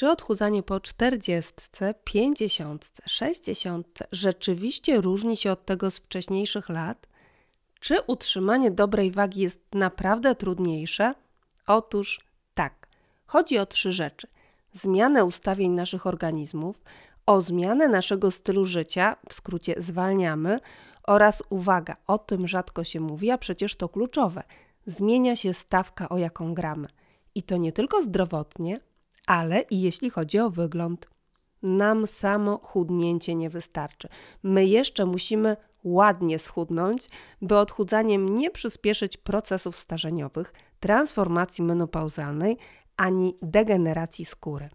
Czy odchudzanie po 40, 50, 60 rzeczywiście różni się od tego z wcześniejszych lat? Czy utrzymanie dobrej wagi jest naprawdę trudniejsze? Otóż tak. Chodzi o trzy rzeczy: zmianę ustawień naszych organizmów, o zmianę naszego stylu życia, w skrócie zwalniamy, oraz uwaga, o tym rzadko się mówi, a przecież to kluczowe. Zmienia się stawka, o jaką gramy. I to nie tylko zdrowotnie, ale i jeśli chodzi o wygląd. Nam samo chudnięcie nie wystarczy. My jeszcze musimy ładnie schudnąć, by odchudzaniem nie przyspieszyć procesów starzeniowych, transformacji menopauzalnej ani degeneracji skóry.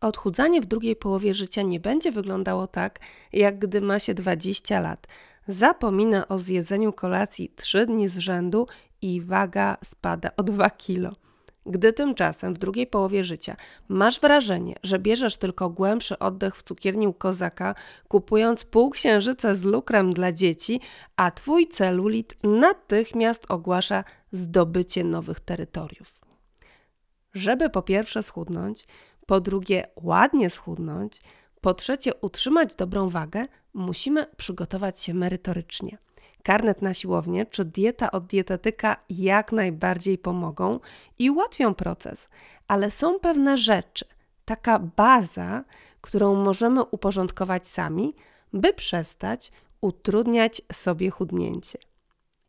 Odchudzanie w drugiej połowie życia nie będzie wyglądało tak, jak gdy ma się 20 lat. Zapomina o zjedzeniu kolacji 3 dni z rzędu i waga spada o 2 kilo. Gdy tymczasem w drugiej połowie życia masz wrażenie, że bierzesz tylko głębszy oddech w cukierni u kozaka, kupując półksiężyce z lukrem dla dzieci, a twój celulit natychmiast ogłasza zdobycie nowych terytoriów. Żeby po pierwsze schudnąć, po drugie ładnie schudnąć, po trzecie utrzymać dobrą wagę, musimy przygotować się merytorycznie – karnet na siłownię czy dieta od dietetyka jak najbardziej pomogą i ułatwią proces, ale są pewne rzeczy, taka baza, którą możemy uporządkować sami, by przestać utrudniać sobie chudnięcie.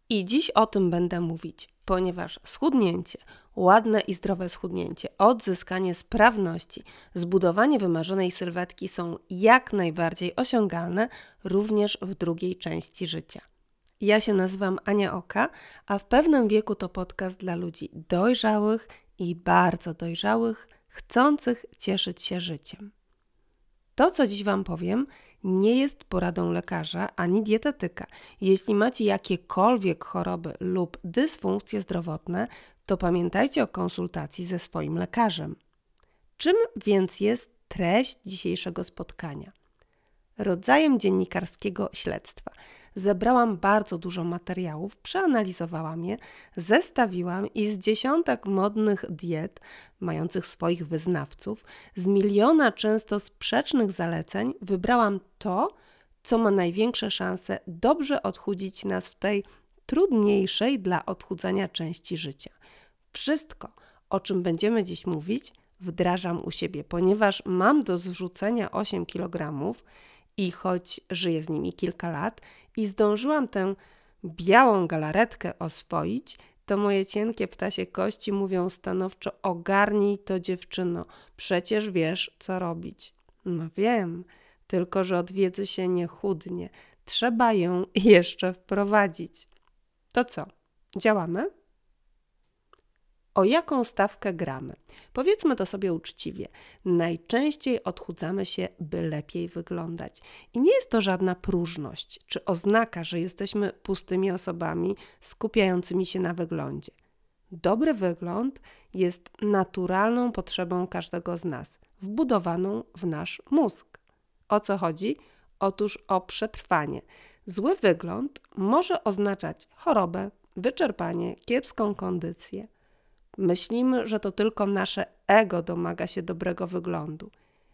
I dziś o tym będę mówić, ponieważ schudnięcie, ładne i zdrowe schudnięcie, odzyskanie sprawności, zbudowanie wymarzonej sylwetki są jak najbardziej osiągalne również w drugiej części życia. Ja się nazywam Ania Oka, a w pewnym wieku to podcast dla ludzi dojrzałych i bardzo dojrzałych, chcących cieszyć się życiem. To, co dziś Wam powiem, nie jest poradą lekarza ani dietetyka. Jeśli macie jakiekolwiek choroby lub dysfunkcje zdrowotne, to pamiętajcie o konsultacji ze swoim lekarzem. Czym więc jest treść dzisiejszego spotkania? Rodzajem dziennikarskiego śledztwa – zebrałam bardzo dużo materiałów, przeanalizowałam je, zestawiłam i z dziesiątek modnych diet, mających swoich wyznawców, z miliona często sprzecznych zaleceń, wybrałam to, co ma największe szanse dobrze odchudzić nas w tej trudniejszej dla odchudzania części życia. Wszystko, o czym będziemy dziś mówić, wdrażam u siebie, ponieważ mam do zrzucenia 8 kg i choć żyję z nimi kilka lat i zdążyłam tę białą galaretkę oswoić, to moje cienkie ptasie kości mówią stanowczo: ogarnij to dziewczyno, przecież wiesz, co robić. No wiem, tylko że od wiedzy się nie chudnie. Trzeba ją jeszcze wprowadzić. To co? Działamy? O jaką stawkę gramy? Powiedzmy to sobie uczciwie. Najczęściej odchudzamy się, by lepiej wyglądać. I nie jest to żadna próżność czy oznaka, że jesteśmy pustymi osobami skupiającymi się na wyglądzie. Dobry wygląd jest naturalną potrzebą każdego z nas, wbudowaną w nasz mózg. O co chodzi? Otóż o przetrwanie. Zły wygląd może oznaczać chorobę, wyczerpanie, kiepską kondycję. Myślimy, że to tylko nasze ego domaga się dobrego wyglądu,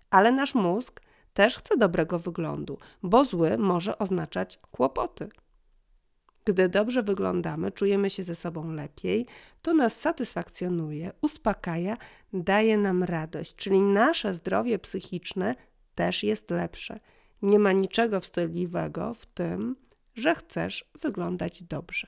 ale nasz mózg też chce dobrego wyglądu, bo zły może oznaczać kłopoty. Gdy dobrze wyglądamy, czujemy się ze sobą lepiej, to nas satysfakcjonuje, uspokaja, daje nam radość, czyli nasze zdrowie psychiczne też jest lepsze. Nie ma niczego wstydliwego w tym, że chcesz wyglądać dobrze.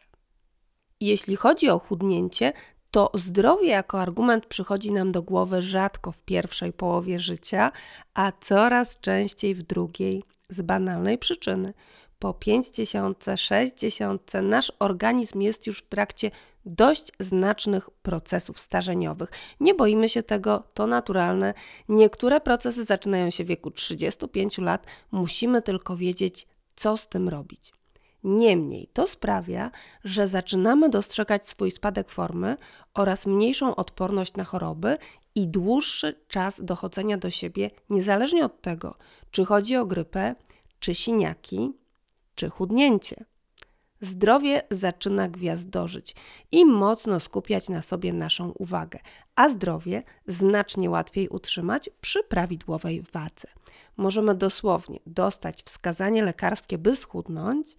Jeśli chodzi o chudnięcie, to zdrowie jako argument przychodzi nam do głowy rzadko w pierwszej połowie życia, a coraz częściej w drugiej z banalnej przyczyny. Po 50, 60 nasz organizm jest już w trakcie dość znacznych procesów starzeniowych. Nie boimy się tego, to naturalne. Niektóre procesy zaczynają się w wieku 35 lat, musimy tylko wiedzieć, co z tym robić. Niemniej to sprawia, że zaczynamy dostrzegać swój spadek formy oraz mniejszą odporność na choroby i dłuższy czas dochodzenia do siebie, niezależnie od tego, czy chodzi o grypę, czy siniaki, czy chudnięcie. zdrowie zaczyna gwiazdorzyć i mocno skupiać na sobie naszą uwagę, a zdrowie znacznie łatwiej utrzymać przy prawidłowej wadze. Możemy dosłownie dostać wskazanie lekarskie, by schudnąć,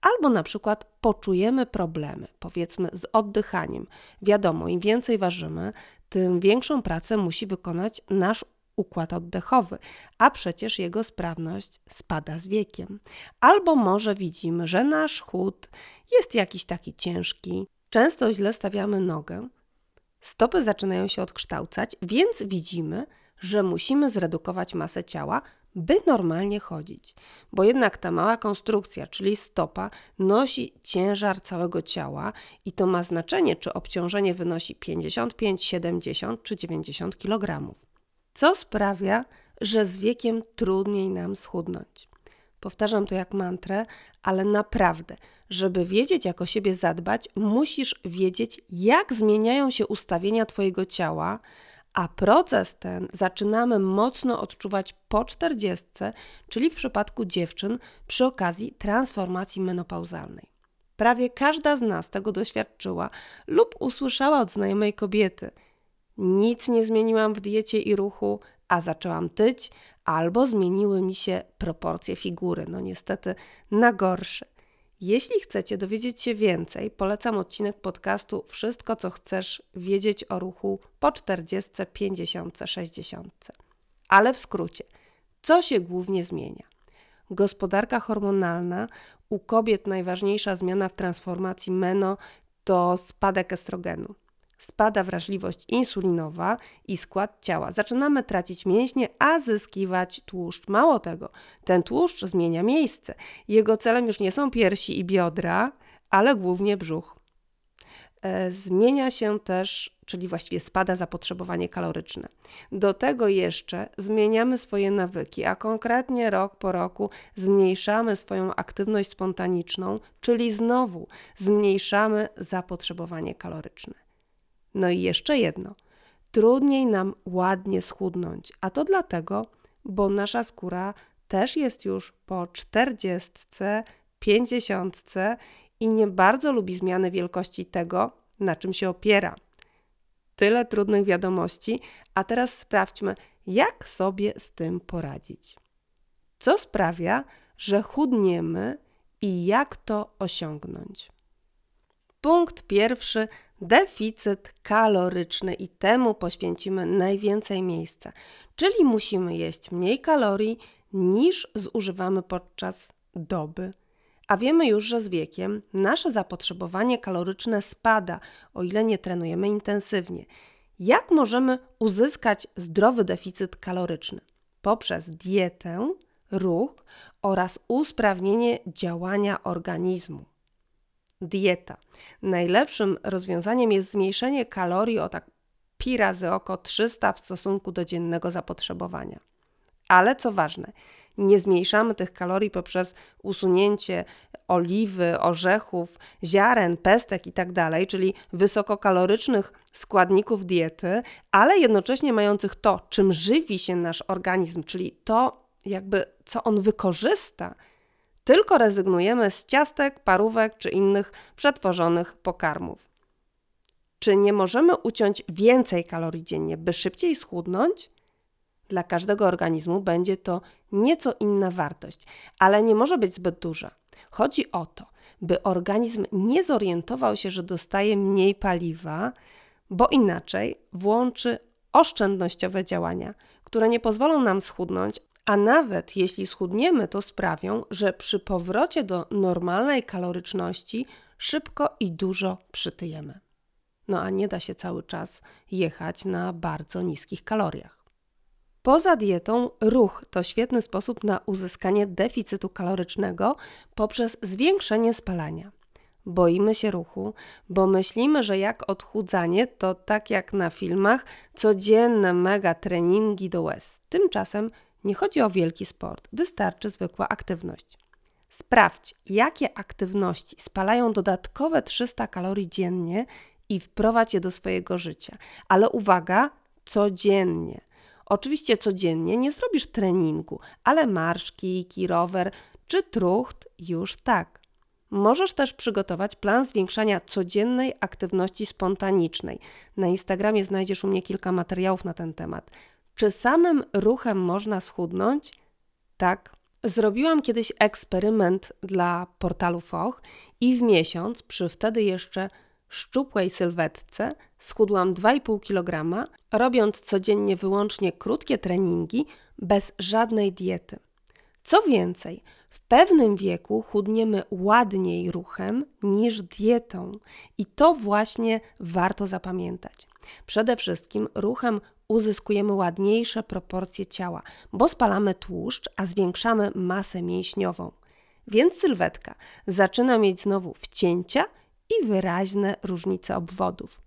albo na przykład poczujemy problemy, powiedzmy z oddychaniem. Wiadomo, im więcej ważymy, tym większą pracę musi wykonać nasz układ oddechowy, a przecież jego sprawność spada z wiekiem. Albo może widzimy, że nasz chód jest jakiś taki ciężki, często źle stawiamy nogę, stopy zaczynają się odkształcać, więc widzimy, że musimy zredukować masę ciała, by normalnie chodzić, bo jednak ta mała konstrukcja, czyli stopa, nosi ciężar całego ciała i to ma znaczenie, czy obciążenie wynosi 55, 70 czy 90 kg. Co sprawia, że z wiekiem trudniej nam schudnąć. Powtarzam to jak mantrę, ale naprawdę, żeby wiedzieć, jak o siebie zadbać, musisz wiedzieć, jak zmieniają się ustawienia Twojego ciała, a proces ten zaczynamy mocno odczuwać po 40, czyli w przypadku dziewczyn przy okazji transformacji menopauzalnej. Prawie każda z nas tego doświadczyła lub usłyszała od znajomej kobiety. Nic nie zmieniłam w diecie i ruchu, a zaczęłam tyć, albo zmieniły mi się proporcje figury. No niestety na gorsze. Jeśli chcecie dowiedzieć się więcej, polecam odcinek podcastu Wszystko, co chcesz wiedzieć o ruchu po 40, 50, 60. Ale w skrócie, co się głównie zmienia? Gospodarka hormonalna. U kobiet najważniejsza zmiana w transformacji meno to spadek estrogenu spada wrażliwość insulinowa i skład ciała. Zaczynamy tracić mięśnie, a zyskiwać tłuszcz. Mało tego, ten tłuszcz zmienia miejsce. Jego celem już nie są piersi i biodra, ale głównie brzuch. E, zmienia się też, czyli właściwie spada zapotrzebowanie kaloryczne. Do tego jeszcze zmieniamy swoje nawyki, a konkretnie rok po roku zmniejszamy swoją aktywność spontaniczną, czyli znowu zmniejszamy zapotrzebowanie kaloryczne. No i jeszcze jedno. Trudniej nam ładnie schudnąć, a to dlatego, bo nasza skóra też jest już po 40, 50 i nie bardzo lubi zmiany wielkości tego, na czym się opiera. Tyle trudnych wiadomości, a teraz sprawdźmy, jak sobie z tym poradzić. Co sprawia, że chudniemy i jak to osiągnąć? Punkt pierwszy deficyt kaloryczny i temu poświęcimy najwięcej miejsca. Czyli musimy jeść mniej kalorii niż zużywamy podczas doby. A wiemy już, że z wiekiem nasze zapotrzebowanie kaloryczne spada, o ile nie trenujemy intensywnie. Jak możemy uzyskać zdrowy deficyt kaloryczny? Poprzez dietę, ruch oraz usprawnienie działania organizmu dieta. Najlepszym rozwiązaniem jest zmniejszenie kalorii o tak pi razy oko 300 w stosunku do dziennego zapotrzebowania. Ale co ważne, nie zmniejszamy tych kalorii poprzez usunięcie oliwy, orzechów, ziaren, pestek itd., tak czyli wysokokalorycznych składników diety, ale jednocześnie mających to, czym żywi się nasz organizm, czyli to, jakby co on wykorzysta tylko rezygnujemy z ciastek, parówek czy innych przetworzonych pokarmów. Czy nie możemy uciąć więcej kalorii dziennie, by szybciej schudnąć? Dla każdego organizmu będzie to nieco inna wartość, ale nie może być zbyt duża. Chodzi o to, by organizm nie zorientował się, że dostaje mniej paliwa, bo inaczej włączy oszczędnościowe działania, które nie pozwolą nam schudnąć, a nawet jeśli schudniemy, to sprawią, że przy powrocie do normalnej kaloryczności szybko i dużo przytyjemy. No a nie da się cały czas jechać na bardzo niskich kaloriach. Poza dietą, ruch to świetny sposób na uzyskanie deficytu kalorycznego poprzez zwiększenie spalania. Boimy się ruchu, bo myślimy, że jak odchudzanie to tak jak na filmach, codzienne mega treningi do łez. Tymczasem nie chodzi o wielki sport, wystarczy zwykła aktywność. Sprawdź, jakie aktywności spalają dodatkowe 300 kalorii dziennie i wprowadź je do swojego życia. Ale uwaga, codziennie. Oczywiście codziennie nie zrobisz treningu, ale marsz, kijki, rower czy trucht już tak. Możesz też przygotować plan zwiększania codziennej aktywności spontanicznej. Na Instagramie znajdziesz u mnie kilka materiałów na ten temat. Czy samym ruchem można schudnąć? Tak. Zrobiłam kiedyś eksperyment dla portalu Foch i w miesiąc, przy wtedy jeszcze szczupłej sylwetce, schudłam 2,5 kg, robiąc codziennie wyłącznie krótkie treningi bez żadnej diety. Co więcej, w pewnym wieku chudniemy ładniej ruchem niż dietą i to właśnie warto zapamiętać. Przede wszystkim ruchem uzyskujemy ładniejsze proporcje ciała, bo spalamy tłuszcz, a zwiększamy masę mięśniową. Więc sylwetka zaczyna mieć znowu wcięcia i wyraźne różnice obwodów.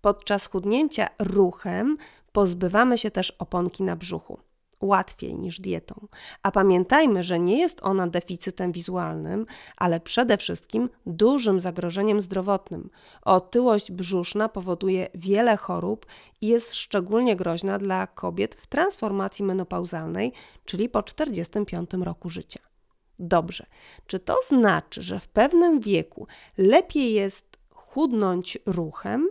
Podczas chudnięcia ruchem pozbywamy się też oponki na brzuchu łatwiej niż dietą. A pamiętajmy, że nie jest ona deficytem wizualnym, ale przede wszystkim dużym zagrożeniem zdrowotnym. Otyłość brzuszna powoduje wiele chorób i jest szczególnie groźna dla kobiet w transformacji menopauzalnej, czyli po 45 roku życia. Dobrze, czy to znaczy, że w pewnym wieku lepiej jest chudnąć ruchem,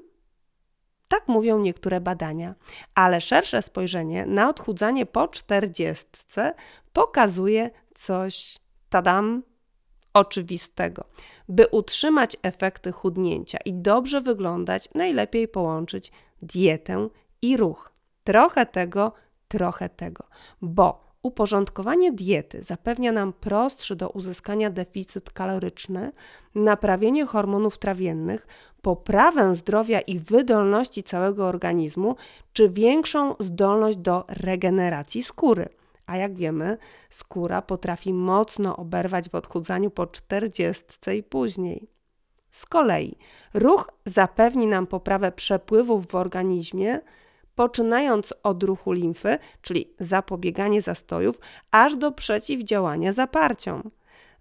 tak mówią niektóre badania, ale szersze spojrzenie na odchudzanie po czterdziestce pokazuje coś, tadam, oczywistego. By utrzymać efekty chudnięcia i dobrze wyglądać, najlepiej połączyć dietę i ruch. Trochę tego, trochę tego, bo Uporządkowanie diety zapewnia nam prostszy do uzyskania deficyt kaloryczny, naprawienie hormonów trawiennych, poprawę zdrowia i wydolności całego organizmu, czy większą zdolność do regeneracji skóry. A jak wiemy, skóra potrafi mocno oberwać w odchudzaniu po 40 i później. Z kolei ruch zapewni nam poprawę przepływów w organizmie, poczynając od ruchu limfy, czyli zapobieganie zastojów, aż do przeciwdziałania zaparciom.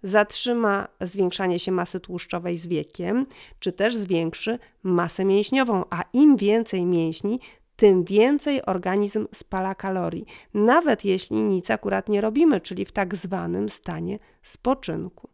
Zatrzyma zwiększanie się masy tłuszczowej z wiekiem, czy też zwiększy masę mięśniową, a im więcej mięśni, tym więcej organizm spala kalorii, nawet jeśli nic akurat nie robimy, czyli w tak zwanym stanie spoczynku.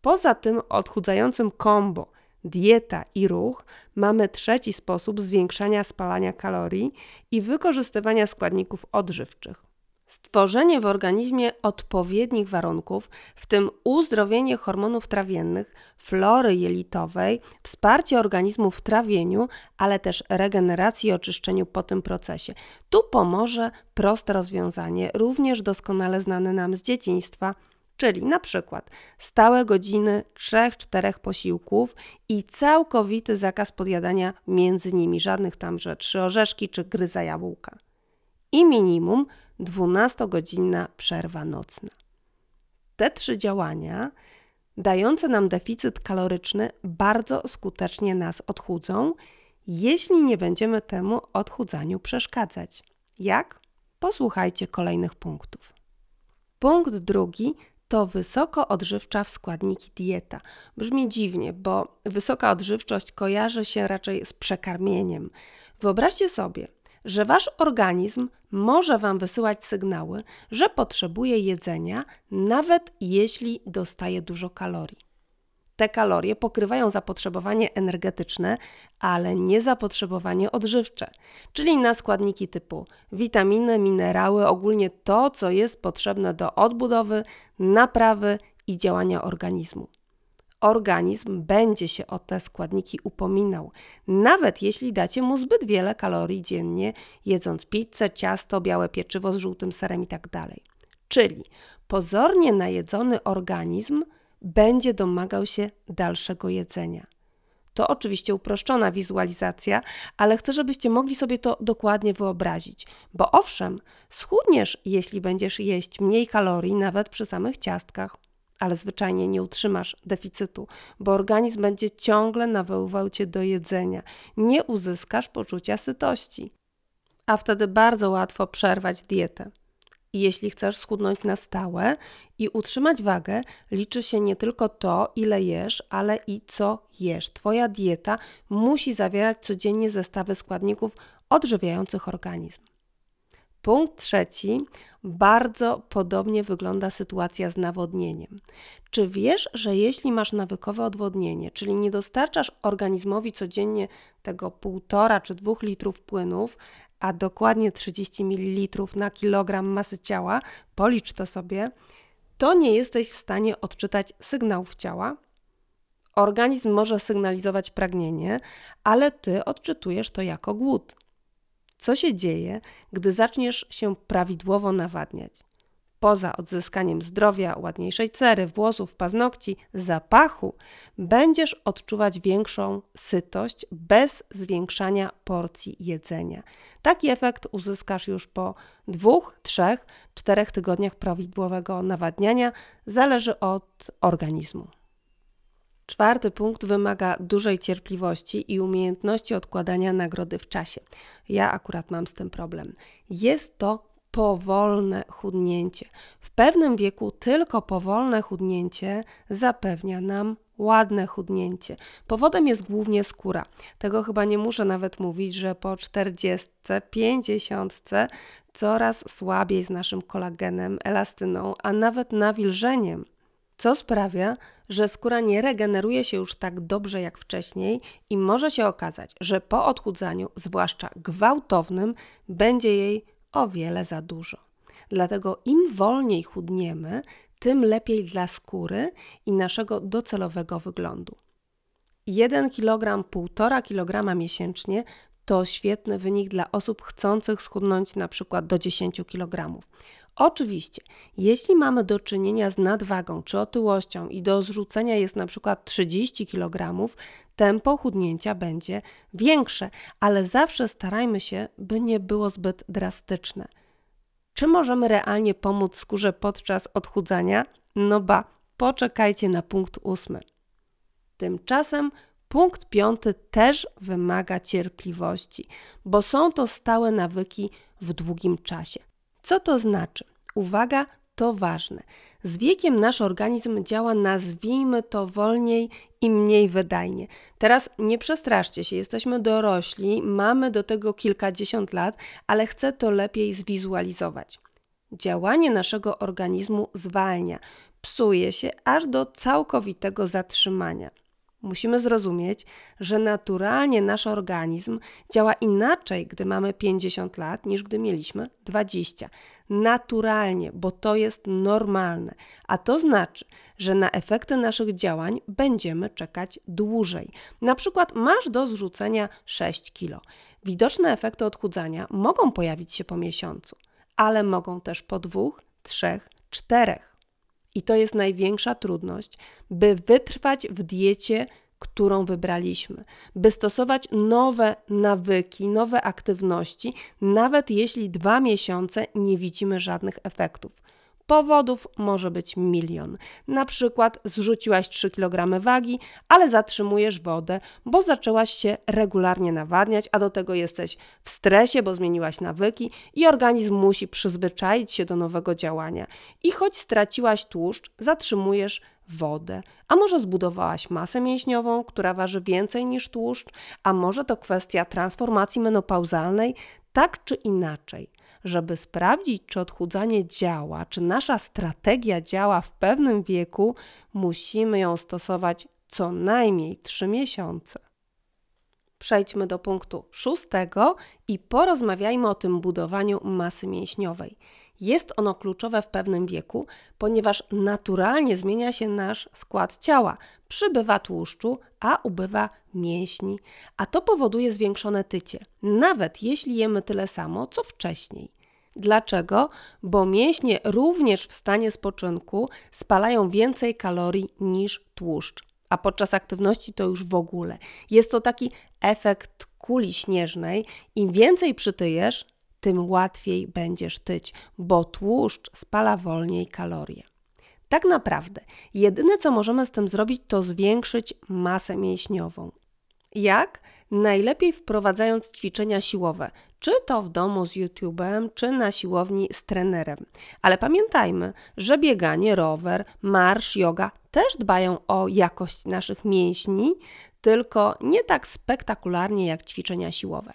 Poza tym odchudzającym kombo dieta i ruch, mamy trzeci sposób zwiększania spalania kalorii i wykorzystywania składników odżywczych. Stworzenie w organizmie odpowiednich warunków, w tym uzdrowienie hormonów trawiennych, flory jelitowej, wsparcie organizmu w trawieniu, ale też regeneracji i oczyszczeniu po tym procesie. Tu pomoże proste rozwiązanie, również doskonale znane nam z dzieciństwa, czyli na przykład stałe godziny 3-4 posiłków i całkowity zakaz podjadania między nimi, żadnych tam, że trzy orzeszki czy gryza jabłka. I minimum 12-godzinna przerwa nocna. Te trzy działania dające nam deficyt kaloryczny bardzo skutecznie nas odchudzą, jeśli nie będziemy temu odchudzaniu przeszkadzać. Jak? Posłuchajcie kolejnych punktów. Punkt drugi to wysoko odżywcza w składniki dieta. Brzmi dziwnie, bo wysoka odżywczość kojarzy się raczej z przekarmieniem. Wyobraźcie sobie, że wasz organizm może wam wysyłać sygnały, że potrzebuje jedzenia, nawet jeśli dostaje dużo kalorii. Te kalorie pokrywają zapotrzebowanie energetyczne, ale nie zapotrzebowanie odżywcze, czyli na składniki typu witaminy, minerały, ogólnie to, co jest potrzebne do odbudowy, naprawy i działania organizmu. Organizm będzie się o te składniki upominał, nawet jeśli dacie mu zbyt wiele kalorii dziennie, jedząc pizzę, ciasto, białe pieczywo z żółtym serem itd. Tak czyli pozornie najedzony organizm będzie domagał się dalszego jedzenia. To oczywiście uproszczona wizualizacja, ale chcę, żebyście mogli sobie to dokładnie wyobrazić. Bo owszem, schudniesz, jeśli będziesz jeść mniej kalorii, nawet przy samych ciastkach, ale zwyczajnie nie utrzymasz deficytu, bo organizm będzie ciągle nawoływał cię do jedzenia. Nie uzyskasz poczucia sytości, a wtedy bardzo łatwo przerwać dietę. Jeśli chcesz schudnąć na stałe i utrzymać wagę, liczy się nie tylko to, ile jesz, ale i co jesz. Twoja dieta musi zawierać codziennie zestawy składników odżywiających organizm. Punkt trzeci. Bardzo podobnie wygląda sytuacja z nawodnieniem. Czy wiesz, że jeśli masz nawykowe odwodnienie, czyli nie dostarczasz organizmowi codziennie tego 1,5 czy 2 litrów płynów, a dokładnie 30 ml na kilogram masy ciała, policz to sobie, to nie jesteś w stanie odczytać sygnałów ciała. Organizm może sygnalizować pragnienie, ale ty odczytujesz to jako głód. Co się dzieje, gdy zaczniesz się prawidłowo nawadniać? Poza odzyskaniem zdrowia, ładniejszej cery, włosów, paznokci, zapachu, będziesz odczuwać większą sytość bez zwiększania porcji jedzenia. Taki efekt uzyskasz już po dwóch, trzech, czterech tygodniach prawidłowego nawadniania, zależy od organizmu. Czwarty punkt wymaga dużej cierpliwości i umiejętności odkładania nagrody w czasie. Ja akurat mam z tym problem. Jest to powolne chudnięcie. W pewnym wieku tylko powolne chudnięcie zapewnia nam ładne chudnięcie. Powodem jest głównie skóra. Tego chyba nie muszę nawet mówić, że po 40, 50 coraz słabiej z naszym kolagenem, elastyną, a nawet nawilżeniem co sprawia, że skóra nie regeneruje się już tak dobrze jak wcześniej i może się okazać, że po odchudzaniu, zwłaszcza gwałtownym, będzie jej o wiele za dużo. Dlatego im wolniej chudniemy, tym lepiej dla skóry i naszego docelowego wyglądu. 1 kg, 1,5 kg miesięcznie to świetny wynik dla osób chcących schudnąć na przykład do 10 kg. Oczywiście, jeśli mamy do czynienia z nadwagą czy otyłością i do zrzucenia jest na przykład 30 kg, tempo chudnięcia będzie większe, ale zawsze starajmy się, by nie było zbyt drastyczne. Czy możemy realnie pomóc skórze podczas odchudzania? No ba, poczekajcie na punkt ósmy. Tymczasem punkt piąty też wymaga cierpliwości, bo są to stałe nawyki w długim czasie. Co to znaczy? Uwaga, to ważne. Z wiekiem nasz organizm działa, nazwijmy to wolniej i mniej wydajnie. Teraz nie przestraszcie się, jesteśmy dorośli, mamy do tego kilkadziesiąt lat, ale chcę to lepiej zwizualizować. Działanie naszego organizmu zwalnia, psuje się aż do całkowitego zatrzymania. Musimy zrozumieć, że naturalnie nasz organizm działa inaczej, gdy mamy 50 lat, niż gdy mieliśmy 20. Naturalnie, bo to jest normalne, a to znaczy, że na efekty naszych działań będziemy czekać dłużej. Na przykład masz do zrzucenia 6 kg. Widoczne efekty odchudzania mogą pojawić się po miesiącu, ale mogą też po dwóch, trzech, czterech. I to jest największa trudność, by wytrwać w diecie, którą wybraliśmy, by stosować nowe nawyki, nowe aktywności, nawet jeśli dwa miesiące nie widzimy żadnych efektów. Powodów może być milion. Na przykład zrzuciłaś 3 kg wagi, ale zatrzymujesz wodę, bo zaczęłaś się regularnie nawadniać, a do tego jesteś w stresie, bo zmieniłaś nawyki i organizm musi przyzwyczaić się do nowego działania. I choć straciłaś tłuszcz, zatrzymujesz wodę, a może zbudowałaś masę mięśniową, która waży więcej niż tłuszcz, a może to kwestia transformacji menopauzalnej, tak czy inaczej żeby sprawdzić, czy odchudzanie działa, czy nasza strategia działa w pewnym wieku, musimy ją stosować co najmniej 3 miesiące. Przejdźmy do punktu szóstego i porozmawiajmy o tym budowaniu masy mięśniowej. Jest ono kluczowe w pewnym wieku, ponieważ naturalnie zmienia się nasz skład ciała. Przybywa tłuszczu, a ubywa mięśni, a to powoduje zwiększone tycie, nawet jeśli jemy tyle samo co wcześniej. Dlaczego? Bo mięśnie również w stanie spoczynku spalają więcej kalorii niż tłuszcz, a podczas aktywności to już w ogóle. Jest to taki efekt kuli śnieżnej. Im więcej przytyjesz, tym łatwiej będziesz tyć, bo tłuszcz spala wolniej kalorie. Tak naprawdę, jedyne co możemy z tym zrobić, to zwiększyć masę mięśniową. Jak? Najlepiej wprowadzając ćwiczenia siłowe, czy to w domu z YouTube'em, czy na siłowni z trenerem. Ale pamiętajmy, że bieganie, rower, marsz, yoga też dbają o jakość naszych mięśni, tylko nie tak spektakularnie jak ćwiczenia siłowe.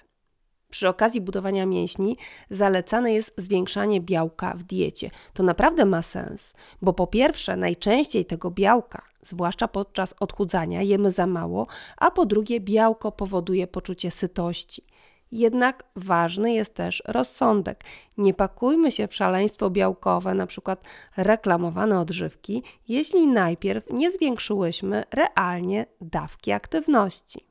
Przy okazji budowania mięśni zalecane jest zwiększanie białka w diecie. To naprawdę ma sens, bo po pierwsze, najczęściej tego białka, zwłaszcza podczas odchudzania, jemy za mało, a po drugie, białko powoduje poczucie sytości. Jednak ważny jest też rozsądek. Nie pakujmy się w szaleństwo białkowe, na przykład reklamowane odżywki, jeśli najpierw nie zwiększyłyśmy realnie dawki aktywności.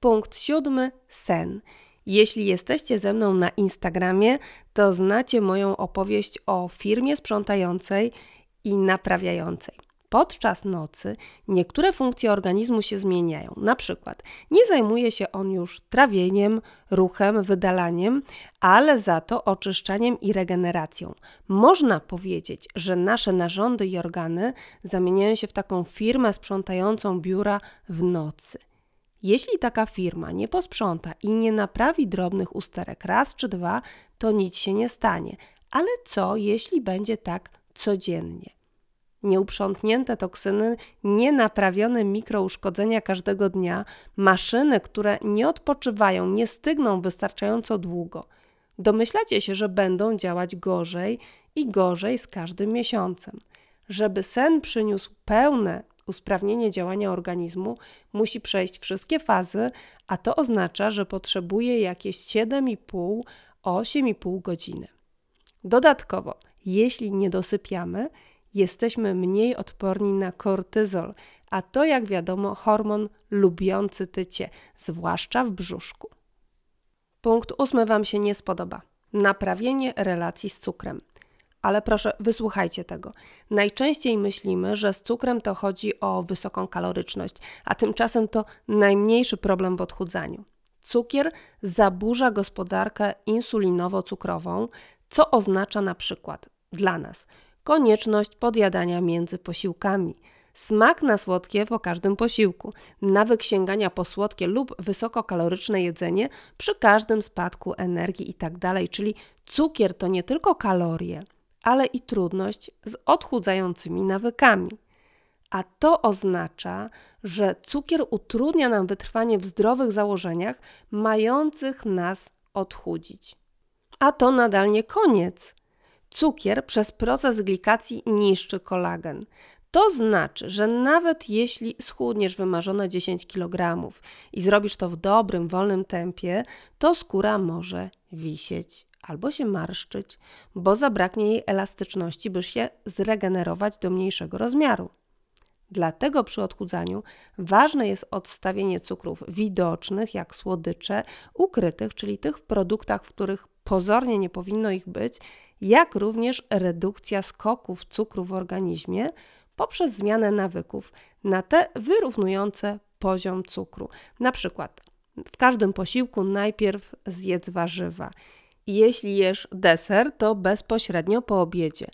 Punkt siódmy sen. Jeśli jesteście ze mną na Instagramie, to znacie moją opowieść o firmie sprzątającej i naprawiającej. Podczas nocy niektóre funkcje organizmu się zmieniają. Na przykład nie zajmuje się on już trawieniem, ruchem, wydalaniem, ale za to oczyszczaniem i regeneracją. Można powiedzieć, że nasze narządy i organy zamieniają się w taką firmę sprzątającą biura w nocy. Jeśli taka firma nie posprząta i nie naprawi drobnych usterek raz czy dwa, to nic się nie stanie. Ale co, jeśli będzie tak codziennie? Nieuprzątnięte toksyny, nienaprawione mikrouszkodzenia każdego dnia, maszyny, które nie odpoczywają, nie stygną wystarczająco długo. Domyślacie się, że będą działać gorzej i gorzej z każdym miesiącem. Żeby sen przyniósł pełne usprawnienie działania organizmu musi przejść wszystkie fazy, a to oznacza, że potrzebuje jakieś 7,5-8,5 godziny. Dodatkowo, jeśli nie dosypiamy, jesteśmy mniej odporni na kortyzol, a to jak wiadomo hormon lubiący tycie, zwłaszcza w brzuszku. Punkt ósmy Wam się nie spodoba. Naprawienie relacji z cukrem. Ale proszę, wysłuchajcie tego. Najczęściej myślimy, że z cukrem to chodzi o wysoką kaloryczność, a tymczasem to najmniejszy problem w odchudzaniu. Cukier zaburza gospodarkę insulinowo-cukrową, co oznacza na przykład dla nas konieczność podjadania między posiłkami, smak na słodkie po każdym posiłku, nawyk sięgania po słodkie lub wysokokaloryczne jedzenie przy każdym spadku energii itd. Tak Czyli cukier to nie tylko kalorie, ale i trudność z odchudzającymi nawykami. A to oznacza, że cukier utrudnia nam wytrwanie w zdrowych założeniach mających nas odchudzić. A to nadal nie koniec. Cukier przez proces glikacji niszczy kolagen. To znaczy, że nawet jeśli schudniesz wymarzone 10 kg i zrobisz to w dobrym, wolnym tempie, to skóra może wisieć albo się marszczyć, bo zabraknie jej elastyczności, by się zregenerować do mniejszego rozmiaru. Dlatego przy odchudzaniu ważne jest odstawienie cukrów widocznych, jak słodycze, ukrytych, czyli tych w produktach, w których pozornie nie powinno ich być, jak również redukcja skoków cukru w organizmie poprzez zmianę nawyków na te wyrównujące poziom cukru. Na przykład w każdym posiłku najpierw zjedz warzywa jeśli jesz deser, to bezpośrednio po obiedzie.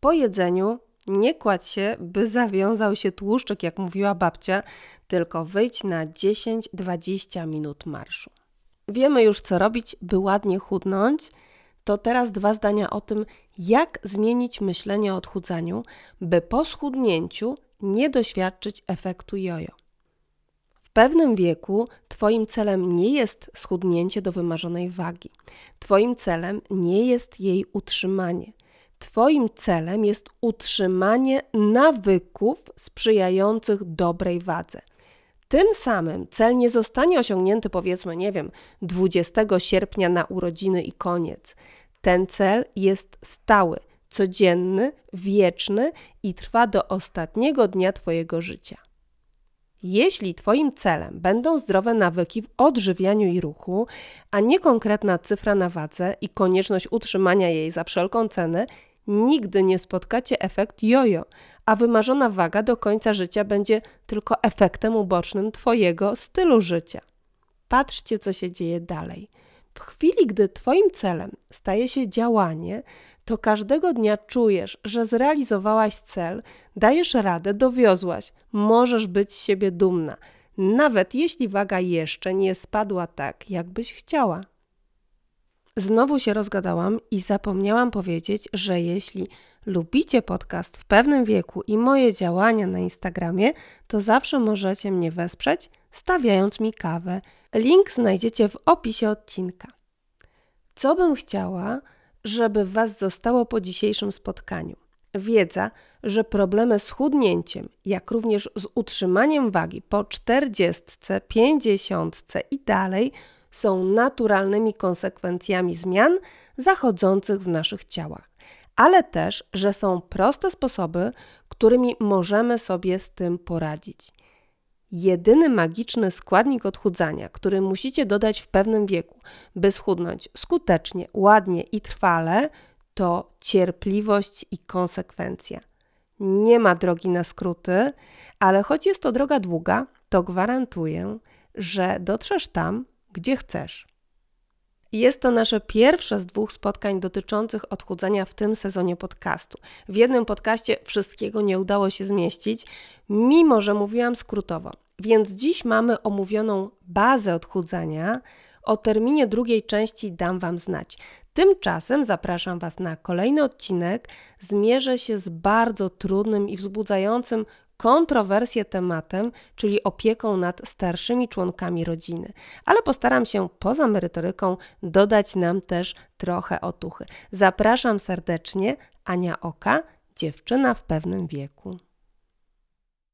Po jedzeniu nie kładź się, by zawiązał się tłuszczyk, jak mówiła babcia, tylko wyjdź na 10-20 minut marszu. Wiemy już, co robić, by ładnie chudnąć. To teraz dwa zdania o tym, jak zmienić myślenie o odchudzaniu, by po schudnięciu nie doświadczyć efektu jojo pewnym wieku Twoim celem nie jest schudnięcie do wymarzonej wagi. Twoim celem nie jest jej utrzymanie. Twoim celem jest utrzymanie nawyków sprzyjających dobrej wadze. Tym samym cel nie zostanie osiągnięty, powiedzmy, nie wiem, 20 sierpnia na urodziny i koniec. Ten cel jest stały, codzienny, wieczny i trwa do ostatniego dnia Twojego życia. Jeśli Twoim celem będą zdrowe nawyki w odżywianiu i ruchu, a nie konkretna cyfra na wadze i konieczność utrzymania jej za wszelką cenę, nigdy nie spotkacie efekt jojo, a wymarzona waga do końca życia będzie tylko efektem ubocznym Twojego stylu życia. Patrzcie, co się dzieje dalej. W chwili, gdy Twoim celem staje się działanie, to każdego dnia czujesz, że zrealizowałaś cel, dajesz radę, dowiozłaś, możesz być z siebie dumna, nawet jeśli waga jeszcze nie spadła tak, jakbyś chciała. Znowu się rozgadałam i zapomniałam powiedzieć, że jeśli lubicie podcast w pewnym wieku i moje działania na Instagramie, to zawsze możecie mnie wesprzeć, stawiając mi kawę. Link znajdziecie w opisie odcinka. Co bym chciała, żeby Was zostało po dzisiejszym spotkaniu? Wiedza, że problemy z chudnięciem, jak również z utrzymaniem wagi po 40, 50 i dalej są naturalnymi konsekwencjami zmian zachodzących w naszych ciałach, ale też, że są proste sposoby, którymi możemy sobie z tym poradzić. Jedyny magiczny składnik odchudzania, który musicie dodać w pewnym wieku, by schudnąć skutecznie, ładnie i trwale, to cierpliwość i konsekwencja. Nie ma drogi na skróty, ale choć jest to droga długa, to gwarantuję, że dotrzesz tam, gdzie chcesz. Jest to nasze pierwsze z dwóch spotkań dotyczących odchudzania w tym sezonie podcastu. W jednym podcaście wszystkiego nie udało się zmieścić, mimo że mówiłam skrótowo. Więc dziś mamy omówioną bazę odchudzania. O terminie drugiej części dam Wam znać. Tymczasem zapraszam Was na kolejny odcinek. Zmierzę się z bardzo trudnym i wzbudzającym kontrowersję tematem, czyli opieką nad starszymi członkami rodziny. Ale postaram się poza merytoryką dodać nam też trochę otuchy. Zapraszam serdecznie, Ania Oka, dziewczyna w pewnym wieku.